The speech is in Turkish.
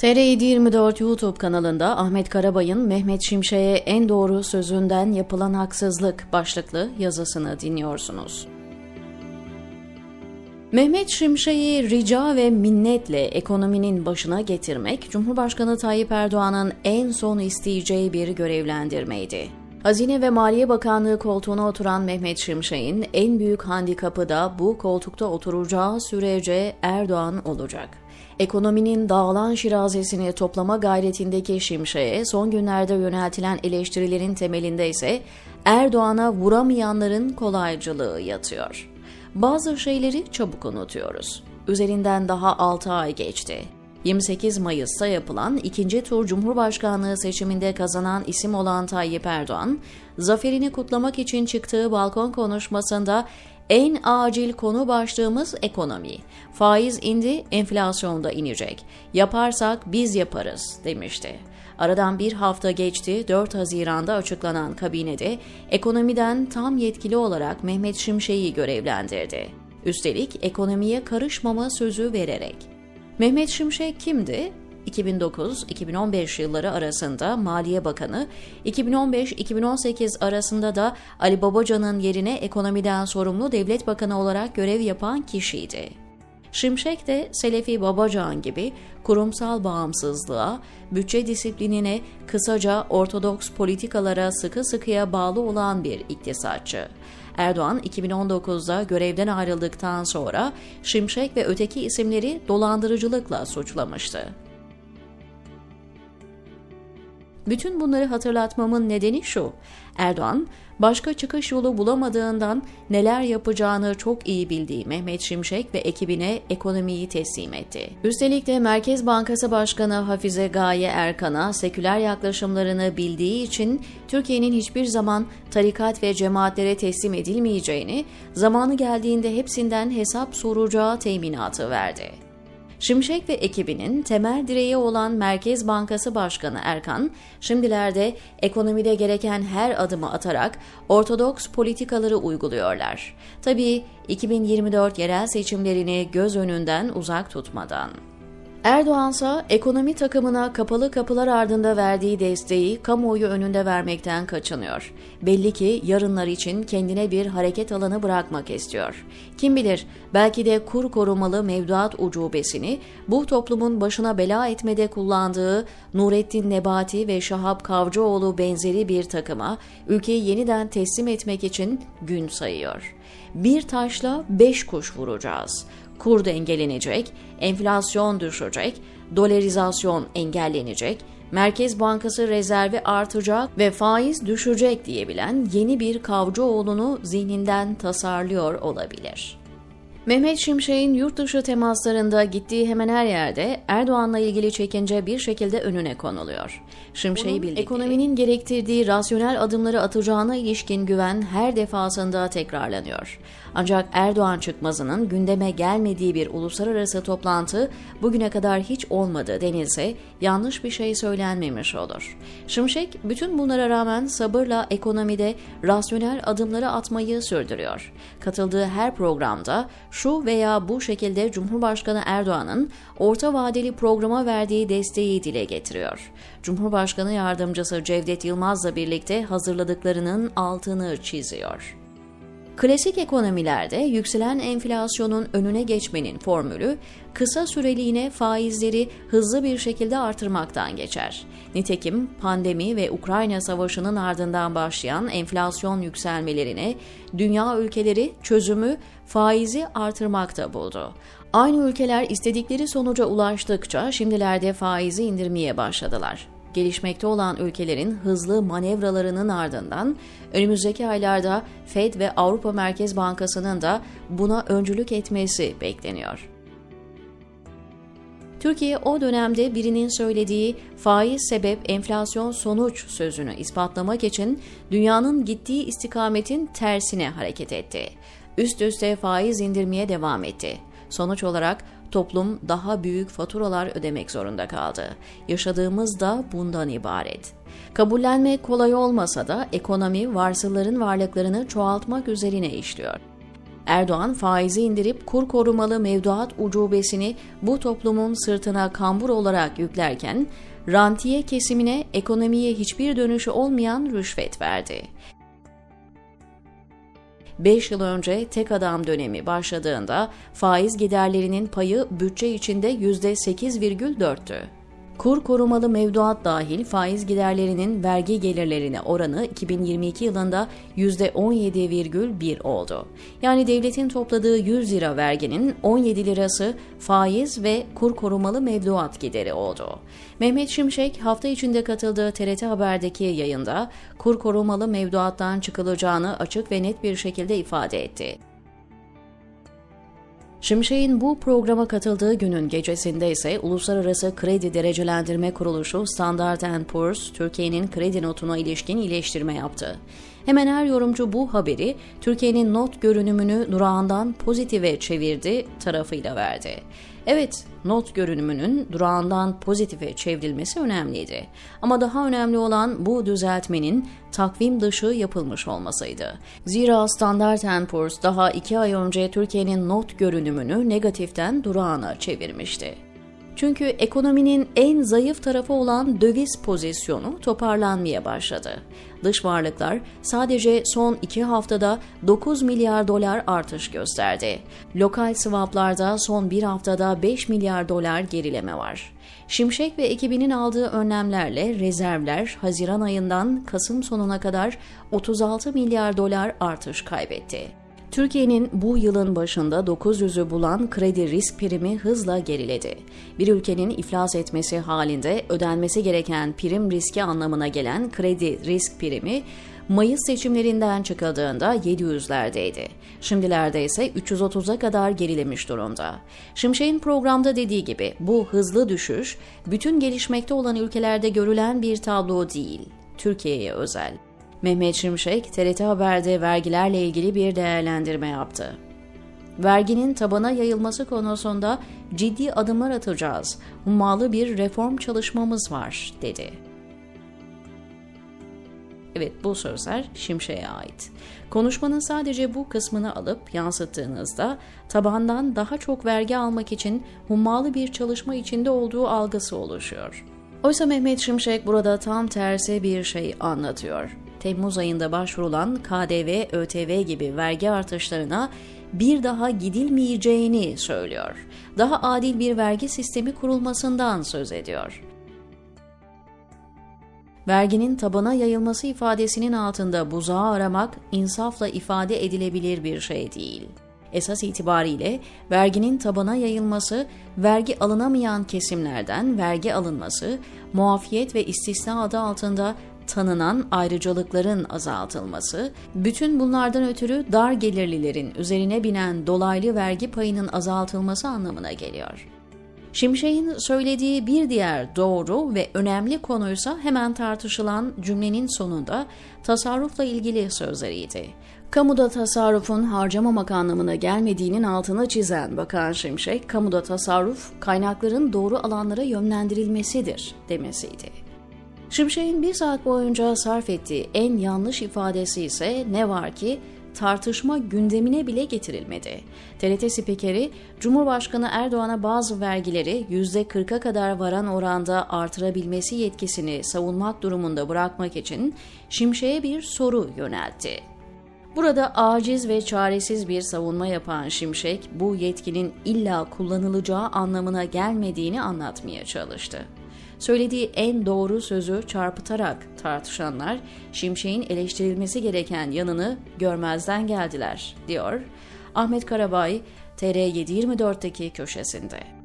TR724 YouTube kanalında Ahmet Karabay'ın Mehmet Şimşek'e en doğru sözünden yapılan haksızlık başlıklı yazısını dinliyorsunuz. Mehmet Şimşek'i rica ve minnetle ekonominin başına getirmek, Cumhurbaşkanı Tayyip Erdoğan'ın en son isteyeceği bir görevlendirmeydi. Hazine ve Maliye Bakanlığı koltuğuna oturan Mehmet Şimşek'in en büyük handikapı da bu koltukta oturacağı sürece Erdoğan olacak. Ekonominin dağılan şirazesini toplama gayretindeki Şimşek'e son günlerde yöneltilen eleştirilerin temelinde ise Erdoğan'a vuramayanların kolaycılığı yatıyor. Bazı şeyleri çabuk unutuyoruz. Üzerinden daha 6 ay geçti. 28 Mayıs'ta yapılan ikinci tur Cumhurbaşkanlığı seçiminde kazanan isim olan Tayyip Erdoğan, zaferini kutlamak için çıktığı balkon konuşmasında en acil konu başlığımız ekonomi. Faiz indi, enflasyon da inecek. Yaparsak biz yaparız demişti. Aradan bir hafta geçti, 4 Haziran'da açıklanan kabinede ekonomiden tam yetkili olarak Mehmet Şimşek'i görevlendirdi. Üstelik ekonomiye karışmama sözü vererek. Mehmet Şimşek kimdi? 2009-2015 yılları arasında Maliye Bakanı, 2015-2018 arasında da Ali Babacan'ın yerine ekonomiden sorumlu devlet bakanı olarak görev yapan kişiydi. Şimşek de Selefi Babacan gibi kurumsal bağımsızlığa, bütçe disiplinine, kısaca ortodoks politikalara sıkı sıkıya bağlı olan bir iktisatçı. Erdoğan 2019'da görevden ayrıldıktan sonra Şimşek ve öteki isimleri dolandırıcılıkla suçlamıştı. Bütün bunları hatırlatmamın nedeni şu. Erdoğan, başka çıkış yolu bulamadığından neler yapacağını çok iyi bildiği Mehmet Şimşek ve ekibine ekonomiyi teslim etti. Üstelik de Merkez Bankası Başkanı Hafize Gaye Erkan'a seküler yaklaşımlarını bildiği için Türkiye'nin hiçbir zaman tarikat ve cemaatlere teslim edilmeyeceğini, zamanı geldiğinde hepsinden hesap soracağı teminatı verdi. Şimşek ve ekibinin temel direği olan Merkez Bankası Başkanı Erkan, şimdilerde ekonomide gereken her adımı atarak ortodoks politikaları uyguluyorlar. Tabii 2024 yerel seçimlerini göz önünden uzak tutmadan. Erdoğan ise ekonomi takımına kapalı kapılar ardında verdiği desteği kamuoyu önünde vermekten kaçınıyor. Belli ki yarınlar için kendine bir hareket alanı bırakmak istiyor. Kim bilir belki de kur korumalı mevduat ucubesini bu toplumun başına bela etmede kullandığı Nurettin Nebati ve Şahap Kavcıoğlu benzeri bir takıma ülkeyi yeniden teslim etmek için gün sayıyor. Bir taşla beş kuş vuracağız kur dengelenecek, enflasyon düşecek, dolarizasyon engellenecek, Merkez Bankası rezervi artacak ve faiz düşecek diyebilen yeni bir Kavcıoğlu'nu zihninden tasarlıyor olabilir. Mehmet Şimşek'in yurt dışı temaslarında gittiği hemen her yerde Erdoğan'la ilgili çekince bir şekilde önüne konuluyor. Şimşek'i bildikleri, ekonominin gerektirdiği rasyonel adımları atacağına ilişkin güven her defasında tekrarlanıyor. Ancak Erdoğan çıkmazının gündeme gelmediği bir uluslararası toplantı bugüne kadar hiç olmadı denilse yanlış bir şey söylenmemiş olur. Şimşek bütün bunlara rağmen sabırla ekonomide rasyonel adımları atmayı sürdürüyor. Katıldığı her programda şu veya bu şekilde Cumhurbaşkanı Erdoğan'ın orta vadeli programa verdiği desteği dile getiriyor. Cumhurbaşkanı yardımcısı Cevdet Yılmaz'la birlikte hazırladıklarının altını çiziyor. Klasik ekonomilerde yükselen enflasyonun önüne geçmenin formülü kısa süreliğine faizleri hızlı bir şekilde artırmaktan geçer. Nitekim pandemi ve Ukrayna savaşının ardından başlayan enflasyon yükselmelerine dünya ülkeleri çözümü faizi artırmakta buldu. Aynı ülkeler istedikleri sonuca ulaştıkça şimdilerde faizi indirmeye başladılar gelişmekte olan ülkelerin hızlı manevralarının ardından önümüzdeki aylarda Fed ve Avrupa Merkez Bankası'nın da buna öncülük etmesi bekleniyor. Türkiye o dönemde birinin söylediği faiz sebep enflasyon sonuç sözünü ispatlamak için dünyanın gittiği istikametin tersine hareket etti. Üst üste faiz indirmeye devam etti. Sonuç olarak toplum daha büyük faturalar ödemek zorunda kaldı. Yaşadığımız da bundan ibaret. Kabullenmek kolay olmasa da ekonomi varsılların varlıklarını çoğaltmak üzerine işliyor. Erdoğan faizi indirip kur korumalı mevduat ucubesini bu toplumun sırtına kambur olarak yüklerken, rantiye kesimine ekonomiye hiçbir dönüşü olmayan rüşvet verdi. 5 yıl önce tek adam dönemi başladığında faiz giderlerinin payı bütçe içinde %8,4'tü. Kur korumalı mevduat dahil faiz giderlerinin vergi gelirlerine oranı 2022 yılında %17,1 oldu. Yani devletin topladığı 100 lira verginin 17 lirası faiz ve kur korumalı mevduat gideri oldu. Mehmet Şimşek hafta içinde katıldığı TRT Haber'deki yayında kur korumalı mevduattan çıkılacağını açık ve net bir şekilde ifade etti. Şimşek'in bu programa katıldığı günün gecesinde ise Uluslararası Kredi Derecelendirme Kuruluşu Standard Poor's Türkiye'nin kredi notuna ilişkin iyileştirme yaptı. Hemen her yorumcu bu haberi Türkiye'nin not görünümünü durağından pozitife çevirdi tarafıyla verdi. Evet, not görünümünün durağından pozitife çevrilmesi önemliydi. Ama daha önemli olan bu düzeltmenin takvim dışı yapılmış olmasıydı. Zira Standard Poor's daha iki ay önce Türkiye'nin not görünümünü negatiften durağına çevirmişti. Çünkü ekonominin en zayıf tarafı olan döviz pozisyonu toparlanmaya başladı. Dış varlıklar sadece son iki haftada 9 milyar dolar artış gösterdi. Lokal swaplarda son bir haftada 5 milyar dolar gerileme var. Şimşek ve ekibinin aldığı önlemlerle rezervler Haziran ayından Kasım sonuna kadar 36 milyar dolar artış kaybetti. Türkiye'nin bu yılın başında 900'ü bulan kredi risk primi hızla geriledi. Bir ülkenin iflas etmesi halinde ödenmesi gereken prim riski anlamına gelen kredi risk primi Mayıs seçimlerinden çıkıldığında 700'lerdeydi. Şimdilerde ise 330'a kadar gerilemiş durumda. Şimşek'in programda dediği gibi bu hızlı düşüş bütün gelişmekte olan ülkelerde görülen bir tablo değil, Türkiye'ye özel. Mehmet Şimşek, TRT Haber'de vergilerle ilgili bir değerlendirme yaptı. Verginin tabana yayılması konusunda ciddi adımlar atacağız. Hummalı bir reform çalışmamız var, dedi. Evet bu sözler Şimşek'e ait. Konuşmanın sadece bu kısmını alıp yansıttığınızda tabandan daha çok vergi almak için hummalı bir çalışma içinde olduğu algısı oluşuyor. Oysa Mehmet Şimşek burada tam tersi bir şey anlatıyor. Temmuz ayında başvurulan KDV, ÖTV gibi vergi artışlarına bir daha gidilmeyeceğini söylüyor. Daha adil bir vergi sistemi kurulmasından söz ediyor. Verginin tabana yayılması ifadesinin altında buzağı aramak insafla ifade edilebilir bir şey değil. Esas itibariyle verginin tabana yayılması, vergi alınamayan kesimlerden vergi alınması, muafiyet ve istisna adı altında tanınan ayrıcalıkların azaltılması, bütün bunlardan ötürü dar gelirlilerin üzerine binen dolaylı vergi payının azaltılması anlamına geliyor. Şimşek'in söylediği bir diğer doğru ve önemli konuysa hemen tartışılan cümlenin sonunda tasarrufla ilgili sözleriydi. Kamuda tasarrufun harcamamak anlamına gelmediğinin altını çizen Bakan Şimşek, kamuda tasarruf kaynakların doğru alanlara yönlendirilmesidir demesiydi. Şimşek'in bir saat boyunca sarf ettiği en yanlış ifadesi ise ne var ki tartışma gündemine bile getirilmedi. TRT spikeri, Cumhurbaşkanı Erdoğan'a bazı vergileri %40'a kadar varan oranda artırabilmesi yetkisini savunmak durumunda bırakmak için Şimşek'e bir soru yöneltti. Burada aciz ve çaresiz bir savunma yapan Şimşek, bu yetkinin illa kullanılacağı anlamına gelmediğini anlatmaya çalıştı. Söylediği en doğru sözü çarpıtarak tartışanlar Şimşek'in eleştirilmesi gereken yanını görmezden geldiler, diyor Ahmet Karabay TR724'deki köşesinde.